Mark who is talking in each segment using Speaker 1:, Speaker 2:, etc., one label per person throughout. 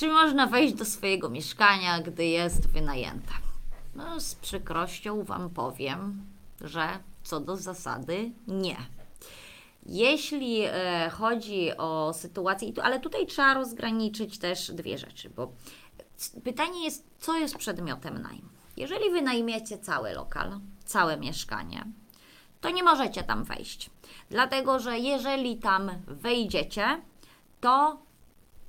Speaker 1: Czy można wejść do swojego mieszkania, gdy jest wynajęte? No, z przykrością Wam powiem, że co do zasady nie. Jeśli e, chodzi o sytuację, ale tutaj trzeba rozgraniczyć też dwie rzeczy, bo pytanie jest, co jest przedmiotem najmu. Jeżeli wynajmiecie cały lokal, całe mieszkanie, to nie możecie tam wejść. Dlatego, że jeżeli tam wejdziecie, to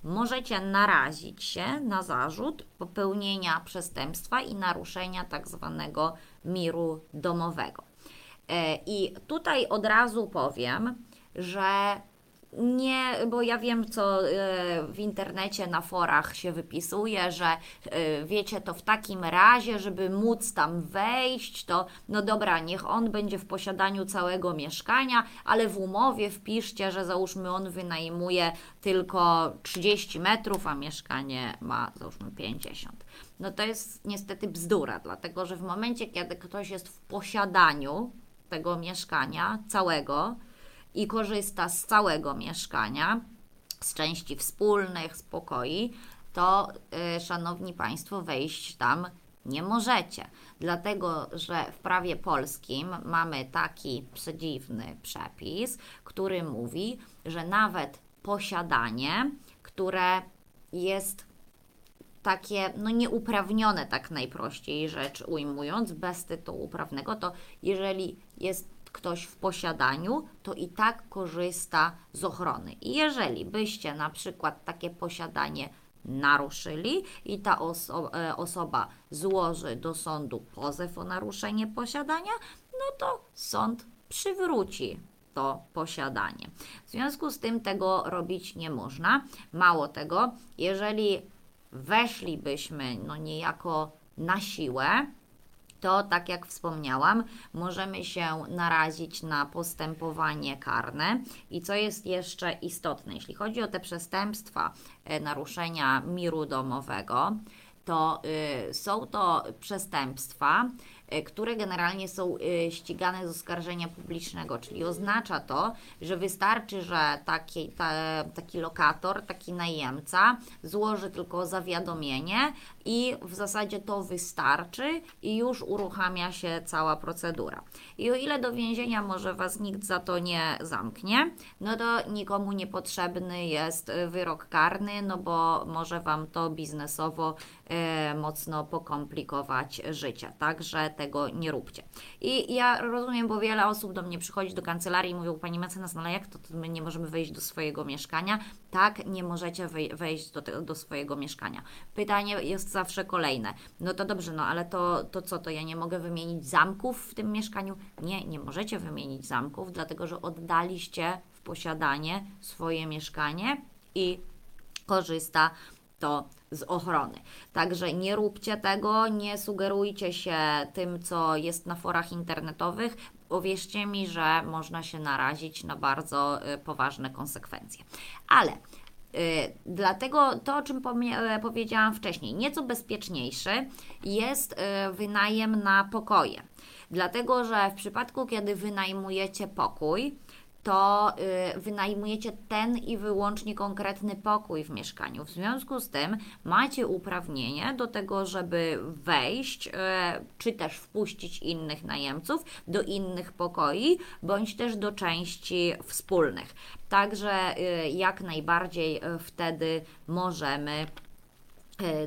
Speaker 1: możecie narazić się na zarzut popełnienia przestępstwa i naruszenia tak zwanego miru domowego. E, I tutaj od razu powiem, że nie, bo ja wiem, co e, w internecie, na forach się wypisuje, że e, wiecie, to w takim razie, żeby móc tam wejść, to no dobra, niech on będzie w posiadaniu całego mieszkania, ale w umowie wpiszcie, że załóżmy on wynajmuje tylko 30 metrów, a mieszkanie ma załóżmy 50. No to jest niestety bzdura, dlatego że w momencie, kiedy ktoś jest w posiadaniu tego mieszkania całego, i korzysta z całego mieszkania, z części wspólnych, z pokoi, to yy, szanowni Państwo, wejść tam nie możecie. Dlatego, że w prawie polskim mamy taki przedziwny przepis, który mówi, że nawet posiadanie, które jest takie, no nieuprawnione tak najprościej rzecz ujmując, bez tytułu prawnego, to jeżeli jest ktoś w posiadaniu, to i tak korzysta z ochrony. I jeżeli byście na przykład takie posiadanie naruszyli i ta oso e, osoba złoży do sądu pozew o naruszenie posiadania, no to sąd przywróci to posiadanie. W związku z tym tego robić nie można. Mało tego, jeżeli weszlibyśmy no niejako na siłę, to tak jak wspomniałam, możemy się narazić na postępowanie karne. I co jest jeszcze istotne, jeśli chodzi o te przestępstwa e, naruszenia miru domowego, to y, są to przestępstwa, które generalnie są y, ścigane z oskarżenia publicznego, czyli oznacza to, że wystarczy, że taki, ta, taki lokator, taki najemca złoży tylko zawiadomienie i w zasadzie to wystarczy i już uruchamia się cała procedura. I o ile do więzienia może Was nikt za to nie zamknie, no to nikomu niepotrzebny jest wyrok karny, no bo może Wam to biznesowo e, mocno pokomplikować życie. Także tego nie róbcie. I ja rozumiem, bo wiele osób do mnie przychodzi do kancelarii i mówią, Pani mecenas, no ale jak to, to my nie możemy wejść do swojego mieszkania? Tak, nie możecie wejść do, do swojego mieszkania. Pytanie jest zawsze kolejne. No to dobrze, no ale to, to co, to ja nie mogę wymienić zamków w tym mieszkaniu? Nie, nie możecie wymienić zamków, dlatego że oddaliście w posiadanie swoje mieszkanie i korzysta to z ochrony. Także nie róbcie tego, nie sugerujcie się tym, co jest na forach internetowych. Uwierzcie mi, że można się narazić na bardzo y, poważne konsekwencje. Ale Y, dlatego to, o czym e, powiedziałam wcześniej, nieco bezpieczniejszy jest y, wynajem na pokoje. Dlatego, że w przypadku, kiedy wynajmujecie pokój, to y, wynajmujecie ten i wyłącznie konkretny pokój w mieszkaniu. W związku z tym macie uprawnienie do tego, żeby wejść, y, czy też wpuścić innych najemców do innych pokoi, bądź też do części wspólnych. Także y, jak najbardziej wtedy możemy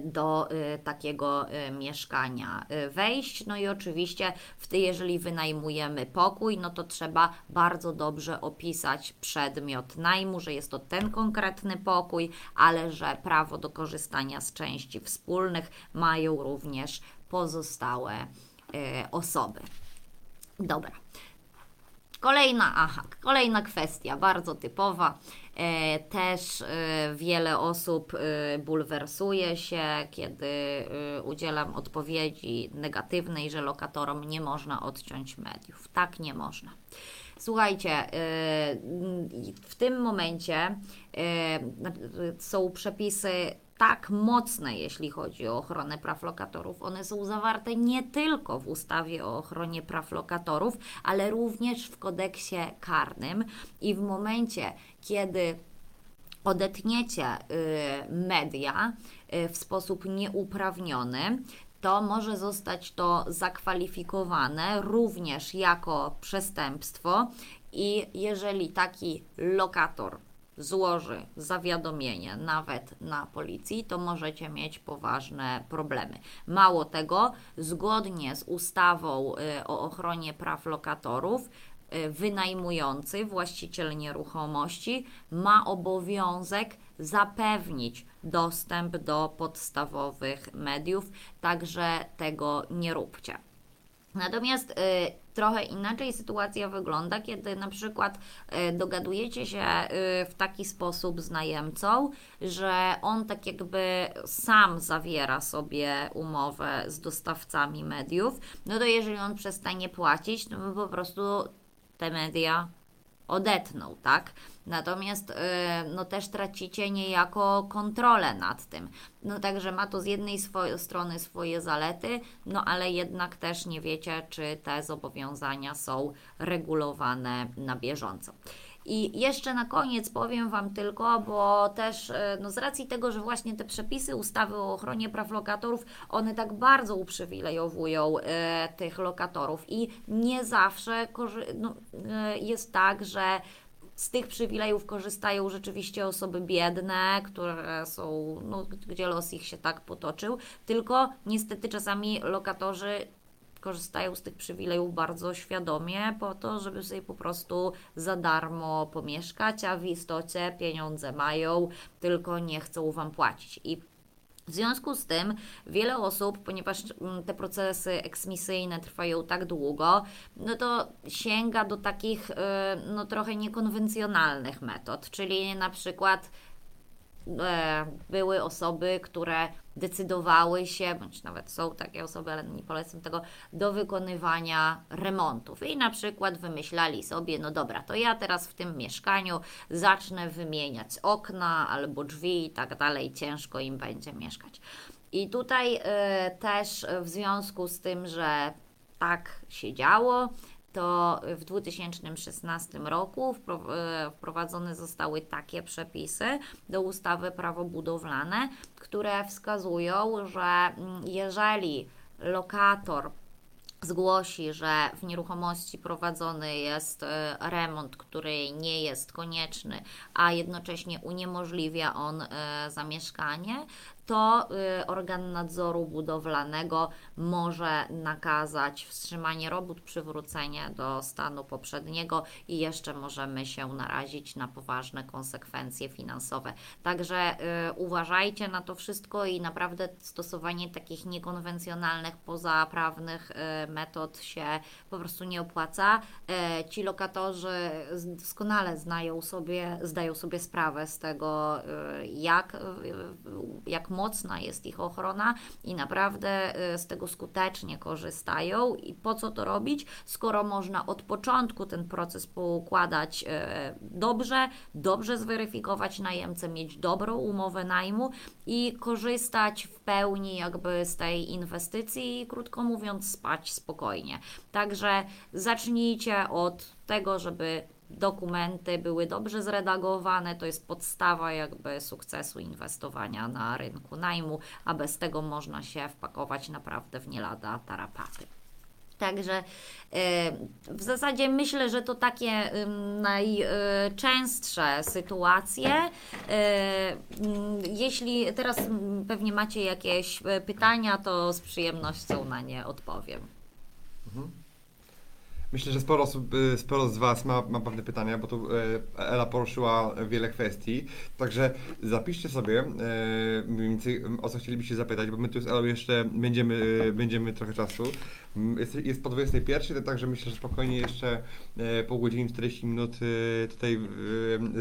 Speaker 1: do e, takiego e, mieszkania wejść. No i oczywiście, w jeżeli wynajmujemy pokój, no to trzeba bardzo dobrze opisać przedmiot najmu, że jest to ten konkretny pokój, ale że prawo do korzystania z części wspólnych mają również pozostałe osoby. Dobra. Kolejna, aha, kolejna kwestia, bardzo typowa. E, też e, wiele osób e, bulwersuje się, kiedy udzielam odpowiedzi negatywnej, że lokatorom nie można odciąć mediów. Tak nie można. Słuchajcie, w tym momencie są przepisy tak mocne, jeśli chodzi o ochronę praw lokatorów. One są zawarte nie tylko w ustawie o ochronie praw lokatorów, ale również w kodeksie karnym. I w momencie, kiedy odetniecie y, media y, w sposób nieuprawniony, to może zostać to zakwalifikowane również jako przestępstwo i jeżeli taki lokator złoży zawiadomienie nawet na policji, to możecie mieć poważne problemy. Mało tego, zgodnie z ustawą y, o ochronie praw lokatorów, y, wynajmujący, właściciel nieruchomości ma obowiązek zapewnić dostęp do podstawowych mediów, także tego nie róbcie. Natomiast y, trochę inaczej sytuacja wygląda, kiedy na przykład y, dogadujecie się y, w taki sposób z najemcą, że on tak jakby sam zawiera sobie umowę z dostawcami mediów, no to jeżeli on przestanie płacić, to my po prostu te media odetną, tak? Natomiast y, no też tracicie niejako kontrolę nad tym. No także ma to z jednej swo- strony swoje zalety, no ale jednak też nie wiecie, czy te zobowiązania są regulowane na bieżąco. I jeszcze na koniec powiem Wam tylko, bo też e, no z racji tego, że właśnie te przepisy ustawy o ochronie praw lokatorów, one tak bardzo uprzywilejowują e, tych lokatorów i nie zawsze no, e, jest tak, że z tych przywilejów korzystają rzeczywiście osoby biedne, które są, no, gdzie los ich się tak potoczył, tylko niestety czasami lokatorzy korzystają z tych przywilejów bardzo świadomie, po to, żeby sobie po prostu za darmo pomieszkać, a w istocie pieniądze mają, tylko nie chcą Wam płacić. I w związku z tym wiele osób, ponieważ mm, te procesy eksmisyjne trwają tak długo, no to sięga do takich y, no trochę niekonwencjonalnych metod, czyli na przykład były osoby, które decydowały się, bądź nawet są takie osoby, ale nie polecam tego, do wykonywania remontów. I na przykład wymyślali sobie, no dobra, to ja teraz w tym mieszkaniu zacznę wymieniać okna albo drzwi i tak dalej, ciężko im będzie mieszkać. I tutaj e, też w związku z tym, że tak się działo, to w 2016 roku e, wprowadzone zostały takie przepisy do ustawy prawo budowlane, które wskazują, że mm, jeżeli lokator zgłosi, że w nieruchomości prowadzony jest e, remont, który nie jest konieczny, a jednocześnie uniemożliwia on e, zamieszkanie, to y, organ nadzoru budowlanego może nakazać wstrzymanie robót, przywrócenie do stanu poprzedniego i jeszcze możemy się narazić na poważne konsekwencje finansowe. Także y, uważajcie na to wszystko i naprawdę stosowanie takich niekonwencjonalnych, pozaprawnych y, metod się po prostu nie opłaca. Ci lokatorzy doskonale znają sobie, zdają sobie sprawę z tego, jak, jak mocna jest ich ochrona i naprawdę y, z tego skutecznie korzystają. I po co to robić, skoro można od początku ten proces poukładać y, dobrze, dobrze zweryfikować najemcę, mieć dobrą umowę najmu i korzystać w pełni jakby z tej inwestycji i krótko mówiąc spać spokojnie. Także zacznijcie od tego, żeby dokumenty były dobrze zredagowane, to jest podstawa jakby sukcesu inwestowania na rynku najmu, a bez tego można się wpakować naprawdę w nie lada tarapaty. Także e, w zasadzie myślę, że to takie najczęstsze sytuacje. Mm, Jeśli teraz pewnie macie jakieś e, pytania, to z przyjemnością na nie odpowiem.
Speaker 2: Myślę, że sporo, osób, y, sporo z Was ma, ma pewne pytania, bo tu y, Ela poruszyła wiele kwestii. Także zapiszcie sobie y, o co chcielibyście zapytać, bo my tu z Elą jeszcze będziemy, będziemy trochę czasu. Jest, jest po 21, także myślę, że spokojnie jeszcze pół godziny, 40 minut e, tutaj e,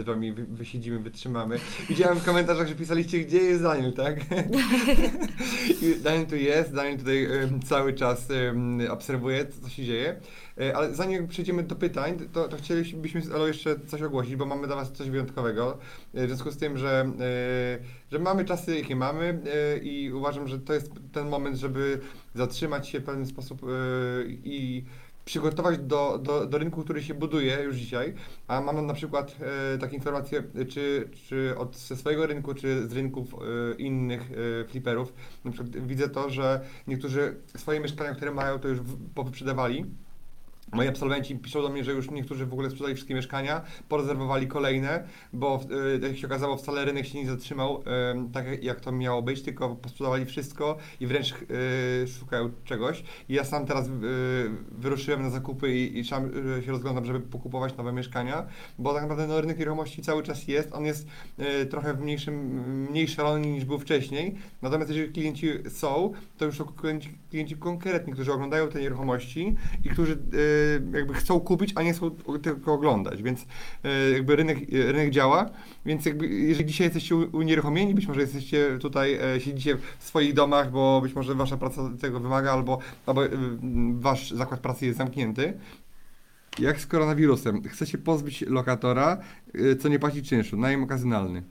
Speaker 2: z Wami wy- wysiedzimy, wytrzymamy. Widziałem w komentarzach, że pisaliście, gdzie jest Daniel, tak? Daniel tu jest, Daniel tutaj e, cały czas obserwuje, co się dzieje. Ale zanim przejdziemy do pytań, to, to chcielibyśmy z Elo jeszcze coś ogłosić, bo mamy dla Was coś wyjątkowego. W związku z tym, że, że mamy czasy, jakie mamy e, i uważam, że to jest ten moment, żeby zatrzymać się w pewien sposób e, i przygotować do, do, do rynku, który się buduje już dzisiaj, a mam na przykład e, takie informacje, czy, czy od ze swojego rynku, czy z rynków innych e, fliperów, na przykład widzę to, że niektórzy swoje mieszkania, które mają, to już powyprzedawali, Moi absolwenci piszą do mnie, że już niektórzy w ogóle sprzedali wszystkie mieszkania, porezerwowali kolejne, bo y, jak się okazało wcale rynek się nie zatrzymał tak jak to miało być, tylko posprzedawali wszystko i wręcz y, szukają czegoś. I ja sam teraz y, wyruszyłem na zakupy i, i sam się rozglądam, żeby pokupować nowe mieszkania, bo tak naprawdę no, rynek nieruchomości cały czas jest, on jest trochę w mniejszym, mniej szalony niż był wcześniej, natomiast jeżeli klienci są, to już są klienci, klienci konkretni, którzy oglądają te nieruchomości i którzy jakby chcą kupić, a nie chcą tylko oglądać, więc y, jakby rynek, rynek działa, więc jakby jeżeli dzisiaj jesteście unieruchomieni, być może jesteście tutaj, e, siedzicie w swoich domach, bo być może wasza praca tego wymaga, albo, albo y, wasz zakład pracy jest zamknięty, jak z koronawirusem? Chce się pozbyć lokatora, co nie płaci czynszu, najem okazjonalny.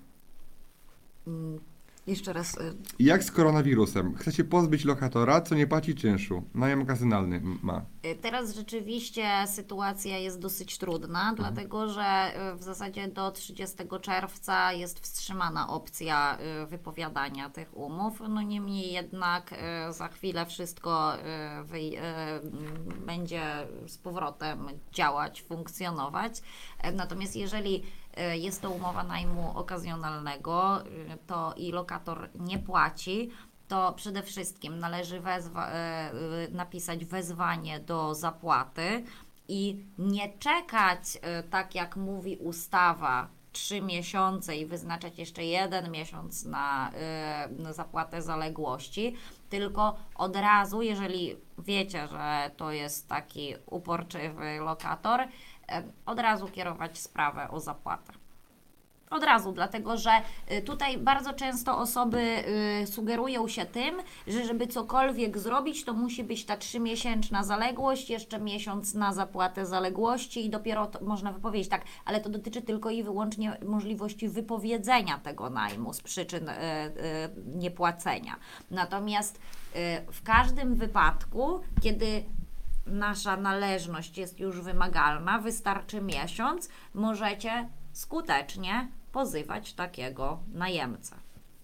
Speaker 1: Jeszcze raz, y,
Speaker 2: Jak z koronawirusem? Chce się pozbyć lokatora, co nie płaci czynszu, najem okazjonalny ma.
Speaker 1: Y, Teraz rzeczywiście sytuacja jest dosyć trudna, dlatego że y, w zasadzie do 30 czerwca jest wstrzymana opcja wypowiadania tych umów. No niemniej jednak za chwilę wszystko będzie z powrotem działać, funkcjonować. Natomiast jeżeli jest to umowa najmu okazjonalnego, y, to i lokator nie płaci, to przede wszystkim należy wezwa- e, e, napisać wezwanie do zapłaty i nie czekać, e, tak jak mówi ustawa, trzy miesiące i wyznaczać jeszcze jeden miesiąc na, e, na zapłatę zaległości, tylko od razu, jeżeli wiecie, że to jest taki uporczywy lokator, e, od razu kierować sprawę o zapłatę. Od razu, dlatego że y, tutaj bardzo często osoby y, sugerują się tym, że żeby cokolwiek zrobić, to musi być ta trzymiesięczna zaległość, jeszcze miesiąc na zapłatę zaległości i dopiero można wypowiedzieć tak, ale to dotyczy tylko i wyłącznie możliwości wypowiedzenia tego najmu z przyczyn y, niepłacenia. Natomiast w każdym wypadku, kiedy nasza należność jest już wymagalna, wystarczy miesiąc, możecie skutecznie pozywać takiego najemcę.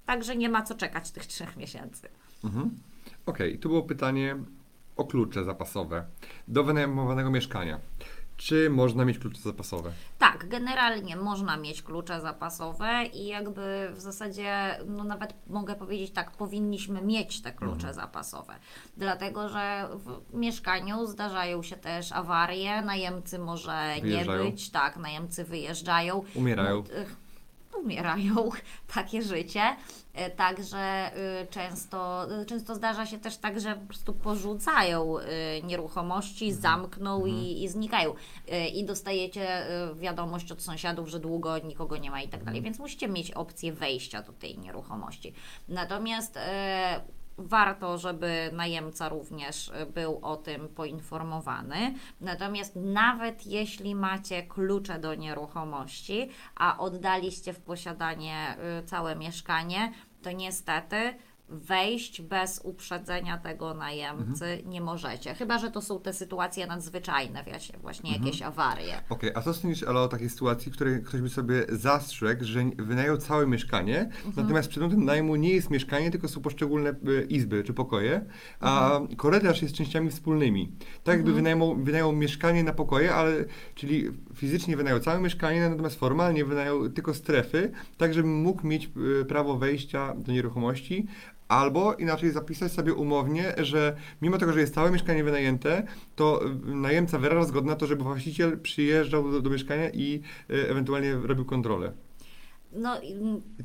Speaker 1: Także nie ma co czekać tych trzech miesięcy.
Speaker 2: Mhm. Okej, tu było pytanie o klucze zapasowe do wynajmowanego mieszkania. Czy można mieć klucze zapasowe?
Speaker 1: Tak, generalnie można mieć klucze zapasowe i jakby w zasadzie, no nawet mogę powiedzieć tak, powinniśmy mieć te klucze zapasowe. Dlatego, że w mieszkaniu zdarzają się też awarie, najemcy może nie
Speaker 2: Wyjeżdżają.
Speaker 1: być, tak, najemcy wyjeżdżają.
Speaker 2: Umierają.
Speaker 1: No, umierają, takie życie. E, Także y, często, y, często zdarza się też tak, że po prostu porzucają y, nieruchomości, zamkną i, i znikają. Y, I dostajecie wiadomość od sąsiadów, że długo nikogo nie ma i tak dalej. Więc musicie mieć opcję wejścia do tej nieruchomości. Natomiast e, warto, żeby najemca również był o tym poinformowany. Natomiast nawet jeśli macie klucze do nieruchomości, a oddaliście w posiadanie y, całe mieszkanie, to niestety wejść bez uprzedzenia tego najemcy nie możecie. Chyba, że to są te sytuacje nadzwyczajne, wiecie, właśnie jakieś awarie.
Speaker 2: Okej, a co sądzisz, Elo, o takiej sytuacji, w której ktoś by sobie zastrzegł, że wynajął całe mieszkanie, natomiast przedmiotem najmu nie jest mieszkanie, tylko są poszczególne e, izby czy pokoje, a korytarz jest częściami wspólnymi. Tak jakby wynajął, wynajął mieszkanie na pokoje, ale czyli fizycznie wynajął całe mieszkanie, natomiast formalnie wynajął tylko strefy, tak żeby mógł mieć e, prawo wejścia do nieruchomości, Albo inaczej zapisać sobie umownie, że mimo tego, że jest całe mieszkanie wynajęte, to najemca wyraża zgodę na to, żeby właściciel przyjeżdżał do, do mieszkania i y, ewentualnie robił kontrolę.
Speaker 1: No,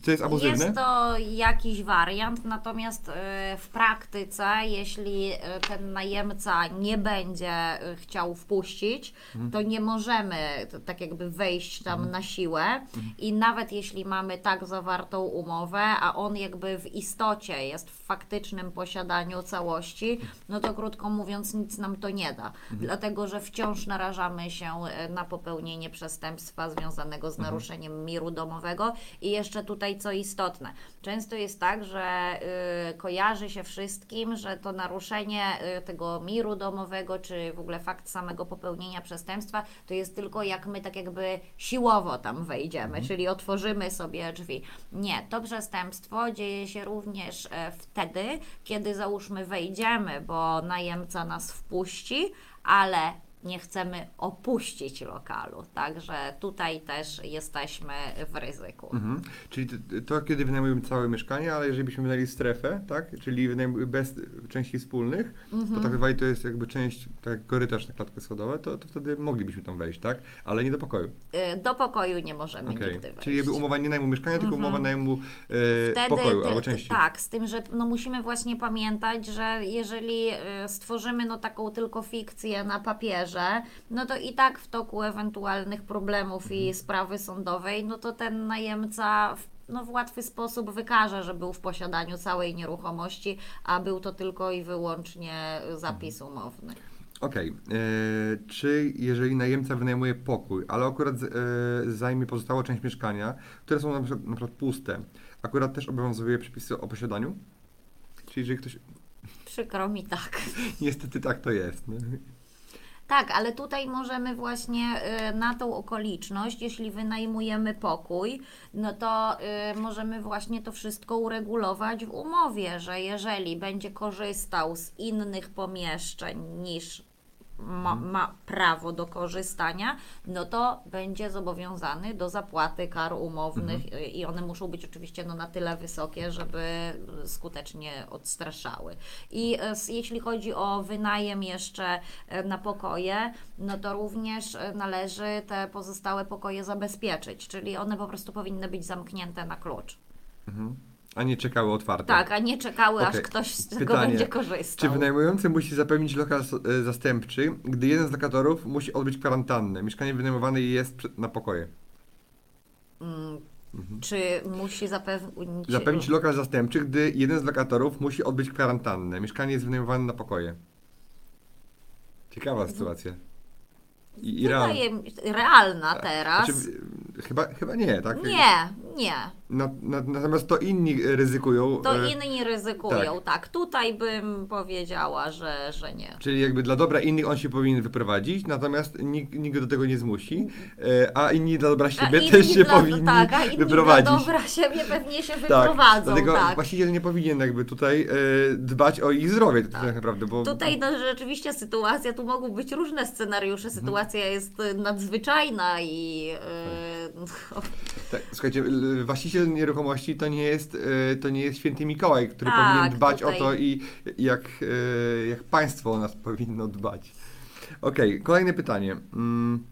Speaker 2: To jest abuzywne?
Speaker 1: Jest to jakiś wariant, natomiast e, w praktyce, jeśli e, ten najemca nie będzie e, chciał wpuścić,
Speaker 2: Mhm.
Speaker 1: to nie możemy tak jakby wejść tam na siłę
Speaker 2: Mhm.
Speaker 1: i nawet jeśli mamy tak zawartą umowę, a on jakby w istocie jest w faktycznym posiadaniu całości, no to krótko mówiąc nic nam to nie da,
Speaker 2: Mhm.
Speaker 1: dlatego że wciąż narażamy się na popełnienie przestępstwa związanego z naruszeniem miru domowego i jeszcze tutaj co istotne, często jest tak, że y, kojarzy się wszystkim, że to naruszenie y, tego miru domowego, czy w ogóle fakt samego popełnienia przestępstwa, to jest tylko jak my tak jakby siłowo tam wejdziemy, czyli otworzymy sobie drzwi. Nie, to przestępstwo dzieje się również e, wtedy, kiedy załóżmy wejdziemy, bo najemca nas wpuści, ale nie chcemy opuścić lokalu. Także tutaj też jesteśmy w ryzyku.
Speaker 2: Mhm. Czyli to, to kiedy wynajmujemy całe mieszkanie, ale jeżeli byśmy wynajęli strefę, tak? Czyli bez części wspólnych,
Speaker 1: Mhm.
Speaker 2: to tak zwani to jest jakby część, tak korytarz na klatkę schodową, to, to wtedy moglibyśmy tam wejść, tak? Ale nie do pokoju.
Speaker 1: Y, Do pokoju nie możemy
Speaker 2: Okej.
Speaker 1: nigdy wejść.
Speaker 2: Czyli jakby umowa nie najmu mieszkania, tylko
Speaker 1: Mhm.
Speaker 2: umowa najmu e,
Speaker 1: Wtedy
Speaker 2: pokoju albo części.
Speaker 1: Tak, z tym, że no musimy właśnie pamiętać, że jeżeli y, stworzymy no taką tylko fikcję na papierze, no to i tak w toku ewentualnych problemów
Speaker 2: Mhm.
Speaker 1: i sprawy sądowej, no to ten najemca w, no w łatwy sposób wykaże, że był w posiadaniu całej nieruchomości, a był to tylko i wyłącznie zapis
Speaker 2: Mhm.
Speaker 1: umowny.
Speaker 2: Okej. E, Czy jeżeli najemca wynajmuje pokój, ale akurat e, zajmie pozostałą część mieszkania, które są na przykład, na przykład puste, akurat też obowiązuje przepisy o posiadaniu? Czyli jeżeli ktoś...
Speaker 1: Przykro mi tak.
Speaker 2: Niestety tak to jest. No.
Speaker 1: Tak, ale tutaj możemy właśnie y, na tą okoliczność, jeśli wynajmujemy pokój, no to y, możemy właśnie to wszystko uregulować w umowie, że jeżeli będzie korzystał z innych pomieszczeń niż ma, ma prawo do korzystania, no to będzie zobowiązany do zapłaty kar umownych y, i one muszą być oczywiście no, na tyle wysokie, żeby skutecznie odstraszały. I e, jeśli chodzi o wynajem jeszcze e, na pokoje, no to również e, należy te pozostałe pokoje zabezpieczyć, czyli one po prostu powinny być zamknięte na klucz.
Speaker 2: Mhm. A nie czekały otwarte.
Speaker 1: Tak, a nie czekały, aż
Speaker 2: Okej.
Speaker 1: ktoś z tego
Speaker 2: Pytanie.
Speaker 1: będzie
Speaker 2: Czy
Speaker 1: korzystał.
Speaker 2: wynajmujący musi zapewnić lokal e, zastępczy, gdy jeden z lokatorów musi odbyć kwarantannę? Mieszkanie wynajmowane jest na pokoje.
Speaker 1: Mm, Czy musi zapewnić...
Speaker 2: Zapewnić lokal zastępczy, gdy jeden z lokatorów musi odbyć kwarantannę. Mieszkanie jest wynajmowane na pokoje. Ciekawa sytuacja. I, i realna.
Speaker 1: Teraz.
Speaker 2: Znaczy, chyba, chyba nie, tak?
Speaker 1: Nie, nie.
Speaker 2: Na, na, natomiast to inni ryzykują.
Speaker 1: To
Speaker 2: e,
Speaker 1: inni ryzykują, tak. Tutaj bym powiedziała, że, że nie.
Speaker 2: Czyli jakby dla dobra innych on się powinien wyprowadzić, natomiast nikt, nikt do tego nie zmusi, e, a inni dla dobra siebie
Speaker 1: inni
Speaker 2: też się
Speaker 1: dla,
Speaker 2: powinni
Speaker 1: tak, a inni
Speaker 2: wyprowadzić.
Speaker 1: Dla dobra siebie pewnie się
Speaker 2: tak,
Speaker 1: wyprowadzą.
Speaker 2: dlatego
Speaker 1: tak.
Speaker 2: właściciel nie powinien jakby tutaj e, dbać o ich zdrowie tak naprawdę, bo
Speaker 1: Tutaj no, rzeczywiście sytuacja, tu mogą być różne scenariusze, sytuacja jest y, nadzwyczajna i
Speaker 2: tak, słuchajcie, właściciel nieruchomości to nie jest, e, to nie jest święty Mikołaj, który
Speaker 1: Tak,
Speaker 2: powinien dbać
Speaker 1: tutaj-
Speaker 2: o to i jak, e, jak państwo o nas powinno dbać. Okej, kolejne pytanie. Mm.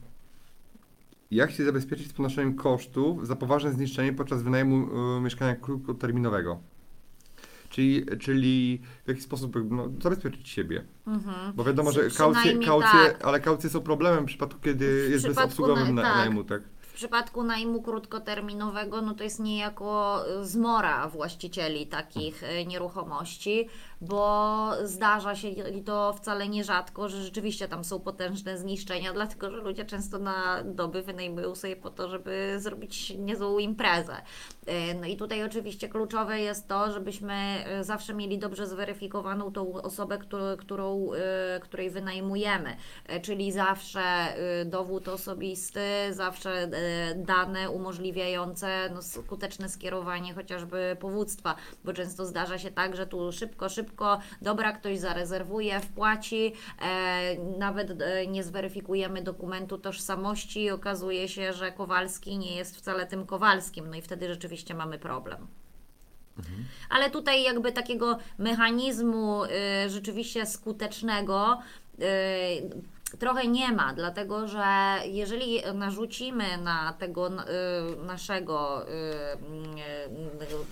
Speaker 2: Jak się zabezpieczyć z ponoszeniem kosztów za poważne zniszczenie podczas wynajmu e, mieszkania krótkoterminowego? Czyli, czyli w jaki sposób no, zabezpieczyć siebie?
Speaker 1: mhm.
Speaker 2: Bo wiadomo, że kaucje, kaucje
Speaker 1: tak.
Speaker 2: ale kaucje są problemem w przypadku, kiedy
Speaker 1: W
Speaker 2: jest
Speaker 1: przypadku
Speaker 2: bezobsługowym
Speaker 1: na, tak.
Speaker 2: najmu, tak?
Speaker 1: Przypadku najmu krótkoterminowego, no to jest niejako y, zmora właścicieli takich y, nieruchomości, bo zdarza się i to wcale nierzadko, że rzeczywiście tam są potężne zniszczenia, dlatego że ludzie często na doby wynajmują sobie po to, żeby zrobić niezłą imprezę. Y, No i tutaj oczywiście kluczowe jest to, żebyśmy y, zawsze mieli dobrze zweryfikowaną tą osobę, którą, którą, y, której wynajmujemy, czyli zawsze dowód osobisty, zawsze dane umożliwiające no, skuteczne skierowanie chociażby powództwa, bo często zdarza się tak, że tu szybko, szybko, dobra, ktoś zarezerwuje, wpłaci, e, nawet e, nie zweryfikujemy dokumentu tożsamości i okazuje się, że Kowalski nie jest wcale tym Kowalskim, no i wtedy rzeczywiście mamy problem. Ale tutaj jakby takiego mechanizmu y, rzeczywiście skutecznego y, trochę nie ma, dlatego że jeżeli narzucimy na tego y, naszego y, y,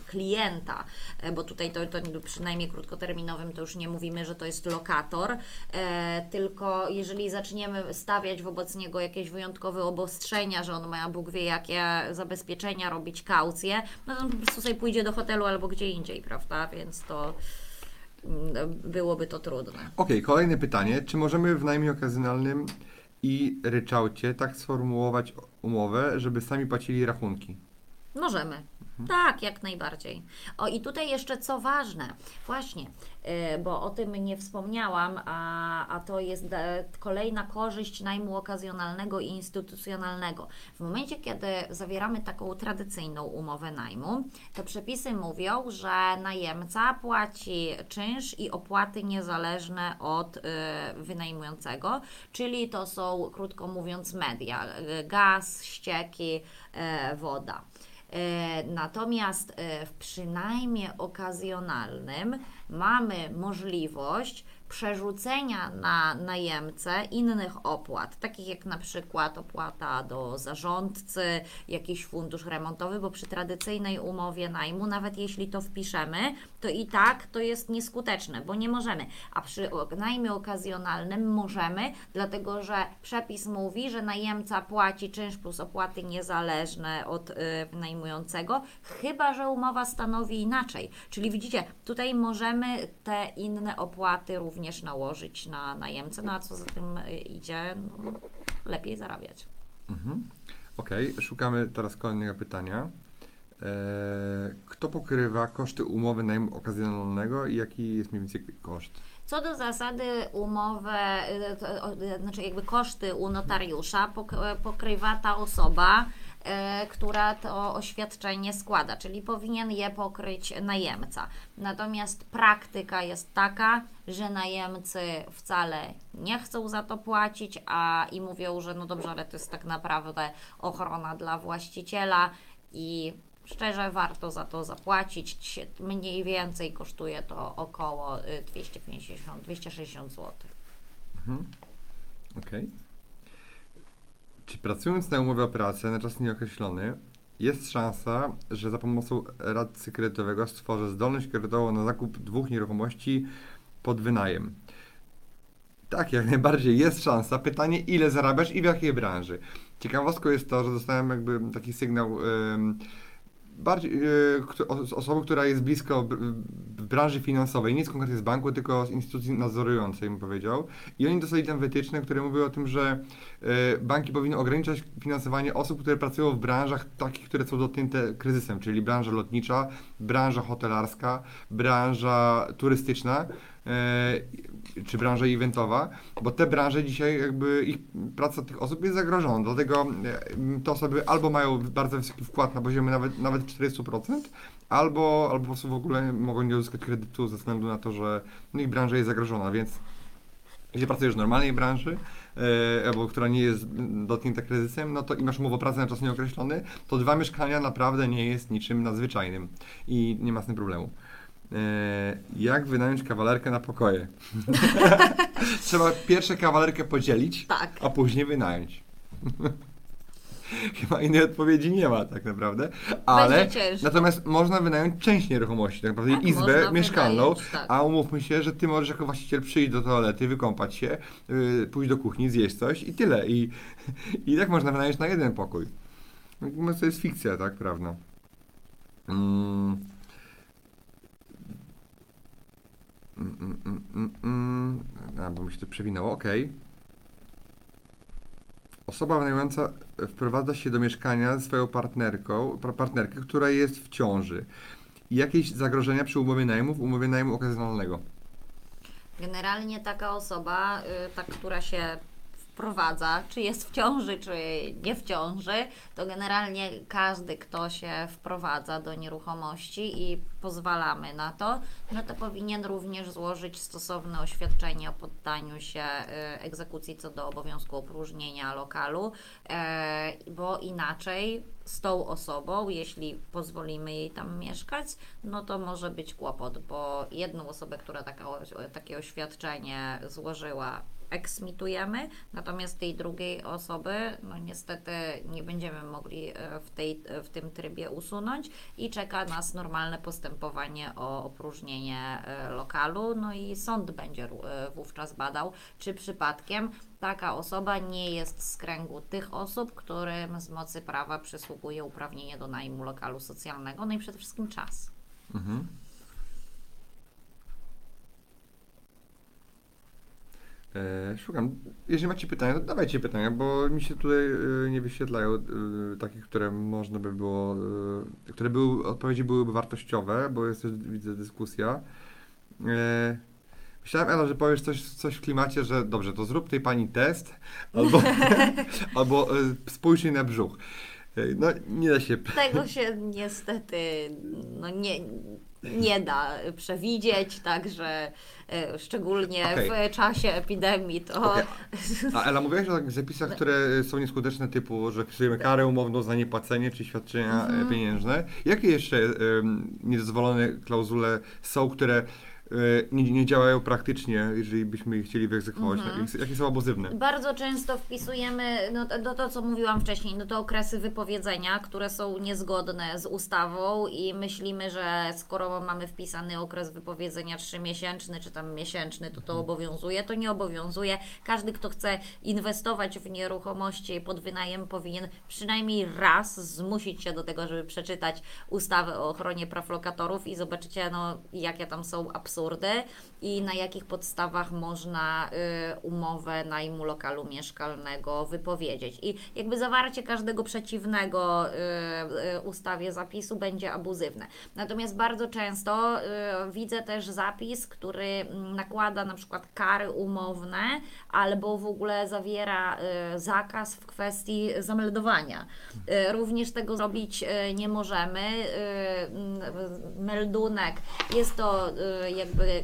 Speaker 1: klienta, e, bo tutaj to, to przynajmniej krótkoterminowym to już nie mówimy, że to jest lokator, e, tylko jeżeli zaczniemy stawiać wobec niego jakieś wyjątkowe obostrzenia, że on ma Bóg wie jakie zabezpieczenia, robić kaucje, no to on po prostu sobie pójdzie do hotelu albo gdzie indziej, prawda? Więc to mm, byłoby to trudne.
Speaker 2: Okej, kolejne pytanie. Czy możemy w najmie okazjonalnym i ryczałcie tak sformułować umowę, żeby sami płacili rachunki?
Speaker 1: Możemy. Tak, jak najbardziej. O i tutaj jeszcze co ważne, właśnie, yy, bo o tym nie wspomniałam, a, a to jest e, kolejna korzyść najmu okazjonalnego i instytucjonalnego. W momencie, kiedy zawieramy taką tradycyjną umowę najmu, to przepisy mówią, że najemca płaci czynsz i opłaty niezależne od y, wynajmującego, czyli to są, krótko mówiąc, media, gaz, ścieki, woda. E, Natomiast e, w przynajmniej okazjonalnym mamy możliwość przerzucenia na najemcę innych opłat, takich jak na przykład opłata do zarządcy, jakiś fundusz remontowy, bo przy tradycyjnej umowie najmu, nawet jeśli to wpiszemy, to i tak to jest nieskuteczne, bo nie możemy. A przy najmie okazjonalnym możemy, dlatego że przepis mówi, że najemca płaci czynsz plus opłaty niezależne od y, najmującego, chyba że umowa stanowi inaczej. Czyli widzicie, tutaj możemy te inne opłaty również nałożyć na najemcę, no a co za tym y, idzie, no, lepiej zarabiać.
Speaker 2: Okej, szukamy teraz kolejnego pytania. Eee, kto pokrywa koszty umowy najmu okazjonalnego i jaki jest mniej więcej koszt?
Speaker 1: Co do zasady umowę, y, to, y, znaczy jakby koszty u notariusza pok- pokrywa ta osoba, która to oświadczenie składa, czyli powinien je pokryć najemca. Natomiast praktyka jest taka, że najemcy wcale nie chcą za to płacić, a i mówią, że no dobrze, ale to jest tak naprawdę ochrona dla właściciela i Szczerze warto za to zapłacić. Mniej więcej kosztuje to około y, 250-260 zł.
Speaker 2: Okej. Czy pracując na umowę o pracę na czas nieokreślony, jest szansa, że za pomocą radcy kredytowego stworzę zdolność kredytową na zakup dwóch nieruchomości pod wynajem? Tak, jak najbardziej jest szansa. Pytanie, ile zarabiasz i w jakiej branży? Ciekawostką jest to, że dostałem jakby taki sygnał em, bardziej os- osoby, która jest blisko branży finansowej, nie z konkretnie z banku, tylko z instytucji nadzorującej, bym powiedział. I oni dostali tam wytyczne, które mówią o tym, że banki powinny ograniczać finansowanie osób, które pracują w branżach takich, które są dotknięte kryzysem, czyli branża lotnicza, branża hotelarska, branża turystyczna. e, czy branża eventowa, bo te branże dzisiaj jakby ich praca tych osób jest zagrożona, dlatego e, te osoby albo mają bardzo wysoki wkład na poziomie nawet, nawet 40%, albo, albo po prostu w ogóle mogą nie uzyskać kredytu ze względu na to, że no, ich branża jest zagrożona, więc jeśli pracujesz w normalnej branży, e, albo która nie jest dotknięta kryzysem, no to i masz umowę o pracę na czas nieokreślony, to dwa mieszkania naprawdę nie jest niczym nadzwyczajnym i nie ma z tym problemu. E, jak wynająć kawalerkę na pokoje? Trzeba pierwsze kawalerkę podzielić,
Speaker 1: Tak.
Speaker 2: a później wynająć. Chyba innej odpowiedzi nie ma tak naprawdę, ale natomiast można wynająć część nieruchomości, tak naprawdę
Speaker 1: Tak,
Speaker 2: izbę mieszkalną,
Speaker 1: wynająć, tak.
Speaker 2: a umówmy się, że ty możesz jako właściciel przyjść do toalety, wykąpać się, yy, pójść do kuchni, zjeść coś i tyle. I, i tak można wynająć na jeden pokój. No to jest fikcja, tak, prawda? Mm. Mm, mm, mm, mm, mm. A, bo mi się to przewinęło, okej. Osoba wynajmująca wprowadza się do mieszkania ze swoją partnerką, pa- partnerkę, która jest w ciąży. Jakieś zagrożenia przy umowie najmu w umowie najmu okazjonalnego.
Speaker 1: Generalnie taka osoba, y, ta, która się wprowadza, czy jest w ciąży, czy nie w ciąży, to generalnie każdy, kto się wprowadza do nieruchomości i pozwalamy na to, no to powinien również złożyć stosowne oświadczenie o poddaniu się e, egzekucji co do obowiązku opróżnienia lokalu, e, bo inaczej z tą osobą, jeśli pozwolimy jej tam mieszkać, no to może być kłopot, bo jedną osobę, która taka, takie oświadczenie złożyła, eksmitujemy, natomiast tej drugiej osoby, no niestety nie będziemy mogli e, w, tej, w tym trybie usunąć i czeka nas normalne postępowanie o opróżnienie e, lokalu, no i sąd będzie e, wówczas badał, czy przypadkiem taka osoba nie jest z kręgu tych osób, którym z mocy prawa przysługuje uprawnienie do najmu lokalu socjalnego, no i przede wszystkim czas. Mhm.
Speaker 2: Szukam. Jeżeli macie pytania, to dawajcie pytania, bo mi się tutaj e, nie wyświetlają e, takich, które można by było, które były, odpowiedzi byłyby wartościowe, bo jest też, widzę, dyskusja. Myślałem, Ela, że powiesz coś, coś w klimacie, że dobrze, to zrób tej pani test, albo, albo spójrz jej na brzuch. No, nie da się.
Speaker 1: Tego się niestety no, nie, nie da przewidzieć, także e, szczególnie okay. w czasie epidemii to... Okay.
Speaker 2: A Ela, mówiłaś o takich zapisach, które są nieskuteczne typu, że wpisujemy karę umowną za niepłacenie czy świadczenia mm -hmm. pieniężne. Jakie jeszcze um, niedozwolone klauzule są, które E, nie, nie, działają praktycznie, jeżeli byśmy je chcieli wyegzekwować. Mhm. Jakie są abuzywne?
Speaker 1: Bardzo często wpisujemy, no to, to co mówiłam wcześniej, no to okresy wypowiedzenia, które są niezgodne z ustawą i myślimy, że skoro mamy wpisany okres wypowiedzenia trzymiesięczny czy tam miesięczny, to to mhm. obowiązuje. To nie obowiązuje. Każdy, kto chce inwestować w nieruchomości pod wynajem powinien przynajmniej raz zmusić się do tego, żeby przeczytać ustawę o ochronie praw lokatorów i zobaczycie, no jakie tam są absurdy absurdy i na jakich podstawach można y, umowę najmu lokalu mieszkalnego wypowiedzieć. I jakby zawarcie każdego przeciwnego y, y, ustawie zapisu będzie abuzywne. Natomiast bardzo często widzę też zapis, który nakłada na przykład kary umowne albo w ogóle zawiera zakaz w kwestii zameldowania. Również tego zrobić nie możemy. Meldunek jest to jakby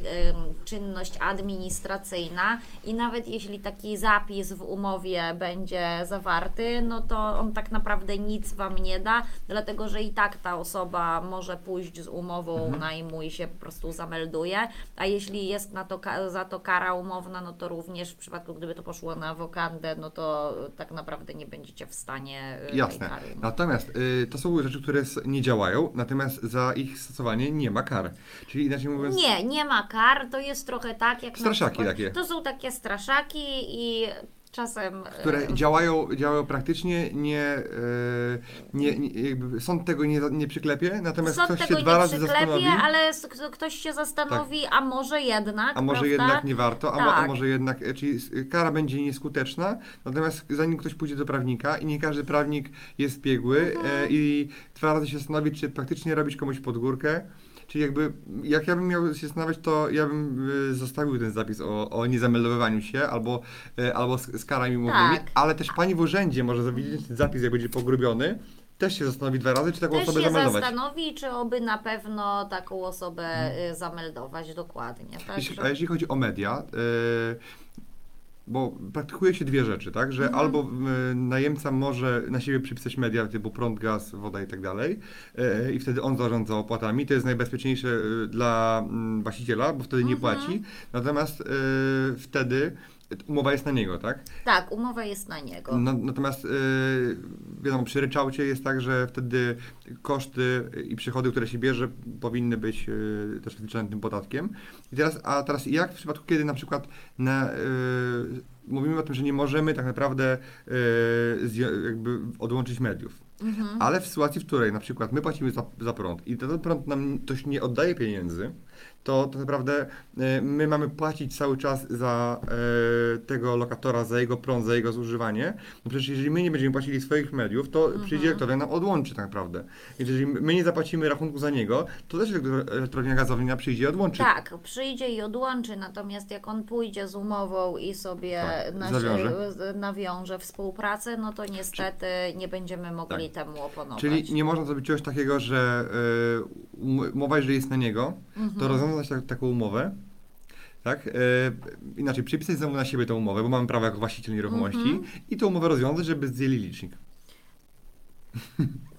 Speaker 1: czynność administracyjna i nawet jeśli taki zapis w umowie będzie zawarty, no to on tak naprawdę nic Wam nie da, dlatego że i tak ta osoba może pójść z umową mhm. najmu i się po prostu zamelduje, a jeśli jest na to, za to kara umowna, no to również w przypadku, gdyby to poszło na wokandę, no to tak naprawdę nie będziecie w stanie
Speaker 2: y, Jasne. Kary. Natomiast y, to są rzeczy, które nie działają, natomiast za ich stosowanie nie ma kar. Czyli inaczej mówiąc...
Speaker 1: Nie, nie ma kar, to jest trochę tak jak...
Speaker 2: Straszaki przykład, takie.
Speaker 1: To są takie straszaki i czasem...
Speaker 2: Które e, działają, działają praktycznie, nie, e, nie, nie sąd tego nie, nie przyklepie, natomiast sąd ktoś się dwa razy zastanowi.
Speaker 1: ale ktoś się zastanowi, tak. a może jednak,
Speaker 2: A może prawda? jednak nie warto, a, tak. a może jednak, e, czyli kara będzie nieskuteczna, natomiast zanim ktoś pójdzie do prawnika i nie każdy prawnik jest biegły mhm. i dwa razy się zastanowić, czy praktycznie robić komuś pod górkę, Czyli jakby, jak ja bym miał się zastanawiać, to ja bym y, zostawił ten zapis o, o niezameldowywaniu się albo, y, albo z, z karami umownymi, tak. ale też pani w urzędzie może zawidzieć ten zapis, jak będzie pogrubiony, też się zastanowi dwa razy, czy taką też osobę zameldować.
Speaker 1: Też się zastanowi, czy oby na pewno taką osobę hmm. zameldować dokładnie.
Speaker 2: Tak, jeśli, a jeśli chodzi o media, bo praktykuje się dwie rzeczy, tak? Że mhm. albo y, najemca może na siebie przypisać media typu prąd, gaz, woda i tak dalej y, i wtedy on zarządza opłatami. To jest najbezpieczniejsze y, dla y, właściciela, bo wtedy mhm. nie płaci. Natomiast y, wtedy Umowa jest na niego, tak?
Speaker 1: Tak, umowa jest na niego.
Speaker 2: No, natomiast yy, wiadomo, przy ryczałcie jest tak, że wtedy koszty i przychody, które się bierze, powinny być yy, też wliczone tym podatkiem. I teraz, a teraz jak w przypadku, kiedy na przykład na, yy, mówimy o tym, że nie możemy tak naprawdę jakby odłączyć mediów Ale w sytuacji, w której na przykład my płacimy za, za prąd i ten prąd nam ktoś nie oddaje pieniędzy, to tak naprawdę e, my mamy płacić cały czas za e, tego lokatora, za jego prąd, za jego zużywanie. No przecież jeżeli my nie będziemy płacili swoich mediów, to przyjdzie elektrownia nam odłączy tak naprawdę. Jeżeli my nie zapłacimy rachunku za niego, to też elektro- elektrownia gazownia przyjdzie i odłączy.
Speaker 1: Tak, przyjdzie i odłączy, natomiast jak on pójdzie z umową i sobie
Speaker 2: Tak,
Speaker 1: nasz- nawiąże współpracę, no to niestety nie będziemy mogli temu oponować.
Speaker 2: Tak. Czyli nie można zrobić czegoś takiego, że y, um- umowa, jeżeli jest na niego,
Speaker 1: Mhm.
Speaker 2: to rozwiązać tak, taką umowę. Tak? Y, inaczej, przypisać znowu na siebie tę umowę, bo mamy prawo jako właściciel nieruchomości
Speaker 1: Mhm.
Speaker 2: i tę umowę rozwiązać, żeby zdjęli licznik.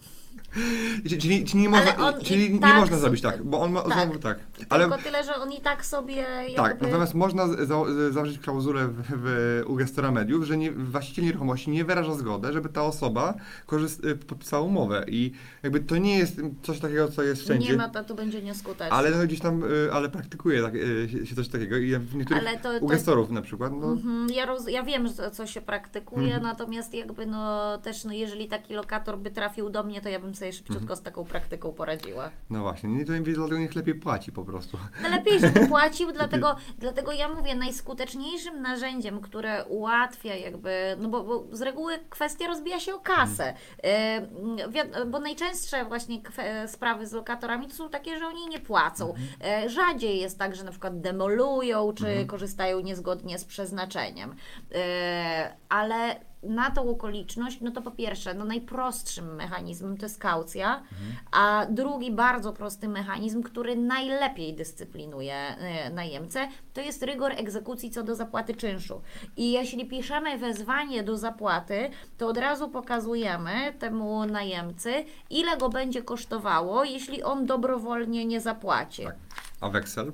Speaker 2: czyli, czyli, nie można,
Speaker 1: on
Speaker 2: czyli nie
Speaker 1: tak
Speaker 2: można zrobić tak, bo on ma
Speaker 1: tak.
Speaker 2: znowu tak.
Speaker 1: Tylko
Speaker 2: Ale
Speaker 1: tyle, że on i tak sobie jakby...
Speaker 2: tak, natomiast można za, założyć klauzulę w, w, u gestora mediów, że nie, właściciel nieruchomości nie wyraża zgodę, żeby ta osoba korzyst, y, podpisała umowę i jakby to nie jest coś takiego, co jest wszędzie.
Speaker 1: Nie ma, to, to będzie nieskuteczne.
Speaker 2: Ale no gdzieś tam, y, ale praktykuje tak, y, się- coś takiego i w niektórych
Speaker 1: Ale to-
Speaker 2: u
Speaker 1: to-
Speaker 2: gestorów na przykład, no
Speaker 1: Mhm, Ja, roz, ja wiem, że co się praktykuje,
Speaker 2: Mhm.
Speaker 1: natomiast jakby no też no, jeżeli taki lokator by trafił do mnie, to ja bym sobie szybciutko
Speaker 2: Mhm.
Speaker 1: z taką praktyką poradziła.
Speaker 2: no właśnie, nie to im dlatego niech lepiej płaci po prostu.
Speaker 1: No lepiej, żeby płacił, dlatego, dlatego ja mówię, najskuteczniejszym narzędziem, które ułatwia jakby, no bo, bo z reguły kwestia rozbija się o kasę, E, wi- bo najczęstsze właśnie sprawy z lokatorami to są takie, że oni nie płacą. E, Rzadziej jest tak, że na przykład demolują, czy korzystają niezgodnie z przeznaczeniem. E, Ale na tą okoliczność, no to po pierwsze, no najprostszym mechanizmem to jest kaucja, a drugi bardzo prosty mechanizm, który najlepiej dyscyplinuje e, najemcę, to jest rygor egzekucji co do zapłaty czynszu. I jeśli piszemy wezwanie do zapłaty, to od razu pokazujemy temu najemcy, ile go będzie kosztowało, jeśli on dobrowolnie nie zapłaci.
Speaker 2: Tak. A weksel? y,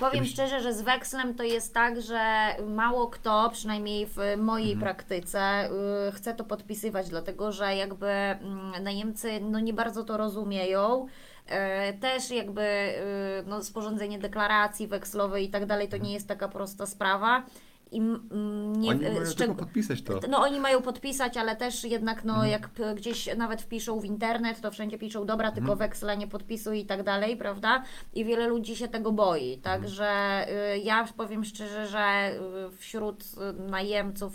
Speaker 1: Powiem szczerze, że z wekslem to jest tak, że mało kto, przynajmniej w mojej
Speaker 2: Mhm.
Speaker 1: praktyce, y, chce to podpisywać, dlatego że jakby mm, najemcy no nie bardzo to rozumieją. E, Też jakby y, no, sporządzenie deklaracji wekslowej i tak dalej to nie jest taka prosta sprawa. I nie,
Speaker 2: Oni mają
Speaker 1: czego-
Speaker 2: podpisać to.
Speaker 1: no oni mają podpisać, ale też jednak no
Speaker 2: Mhm.
Speaker 1: jak gdzieś nawet wpiszą w internet, to wszędzie piszą dobra,
Speaker 2: Mhm.
Speaker 1: tylko weksla nie podpisuj i tak dalej, prawda? I wiele ludzi się tego boi,
Speaker 2: Mhm.
Speaker 1: także y, ja powiem szczerze, że y, wśród y, najemców,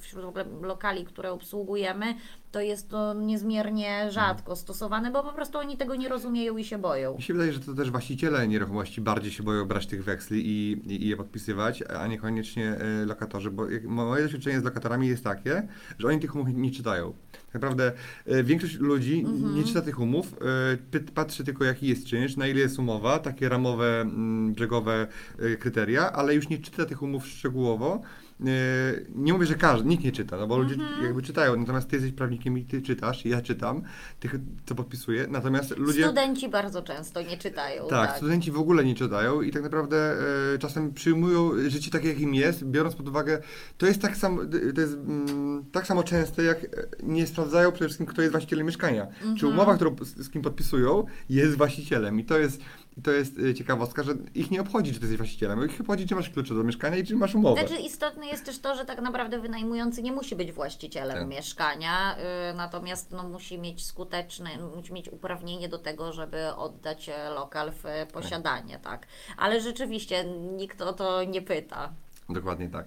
Speaker 1: wśród w ogóle lokali, które obsługujemy, to jest to niezmiernie rzadko stosowane, bo po prostu oni tego nie rozumieją i się boją.
Speaker 2: Mi się wydaje, że to też właściciele nieruchomości bardziej się boją brać tych weksli i, i, i je podpisywać, a niekoniecznie e, lokatorzy, bo jak, moje doświadczenie z lokatorami jest takie, że oni tych umów nie czytają. Tak naprawdę e, większość ludzi
Speaker 1: Mhm.
Speaker 2: nie czyta tych umów, e, patrzy tylko jaki jest czynsz, na ile jest umowa, takie ramowe, brzegowe kryteria, ale już nie czyta tych umów szczegółowo. E, Nie mówię, że każdy, nikt nie czyta, no bo ludzie
Speaker 1: Mhm.
Speaker 2: jakby czytają, natomiast ty jesteś prawnikiem i ty czytasz, ja czytam, tych, co podpisuję, natomiast ludzie...
Speaker 1: Studenci bardzo często nie czytają.
Speaker 2: Tak, studenci w ogóle nie czytają i tak naprawdę e, czasem przyjmują życie takie, jakim jest, biorąc pod uwagę, to jest tak samo, to jest mm, tak samo częste, jak e, nie sprawdzają przede wszystkim, kto jest właścicielem mieszkania. Czy
Speaker 1: Mhm.
Speaker 2: umowa, którą z kim podpisują, jest właścicielem i to jest, i to jest e, ciekawostka, że ich nie obchodzi, czy ty jesteś właścicielem, ich obchodzi, czy masz klucze do mieszkania i czy masz umowę.
Speaker 1: Znaczy istotne jest też to, że tak naprawdę wynajmujący nie musi być właścicielem
Speaker 2: Tak.
Speaker 1: mieszkania, y, natomiast no, musi mieć skuteczne, musi mieć uprawnienie do tego, żeby oddać e, lokal w e, posiadanie, tak. Ale rzeczywiście nikt o to nie pyta.
Speaker 2: Dokładnie tak.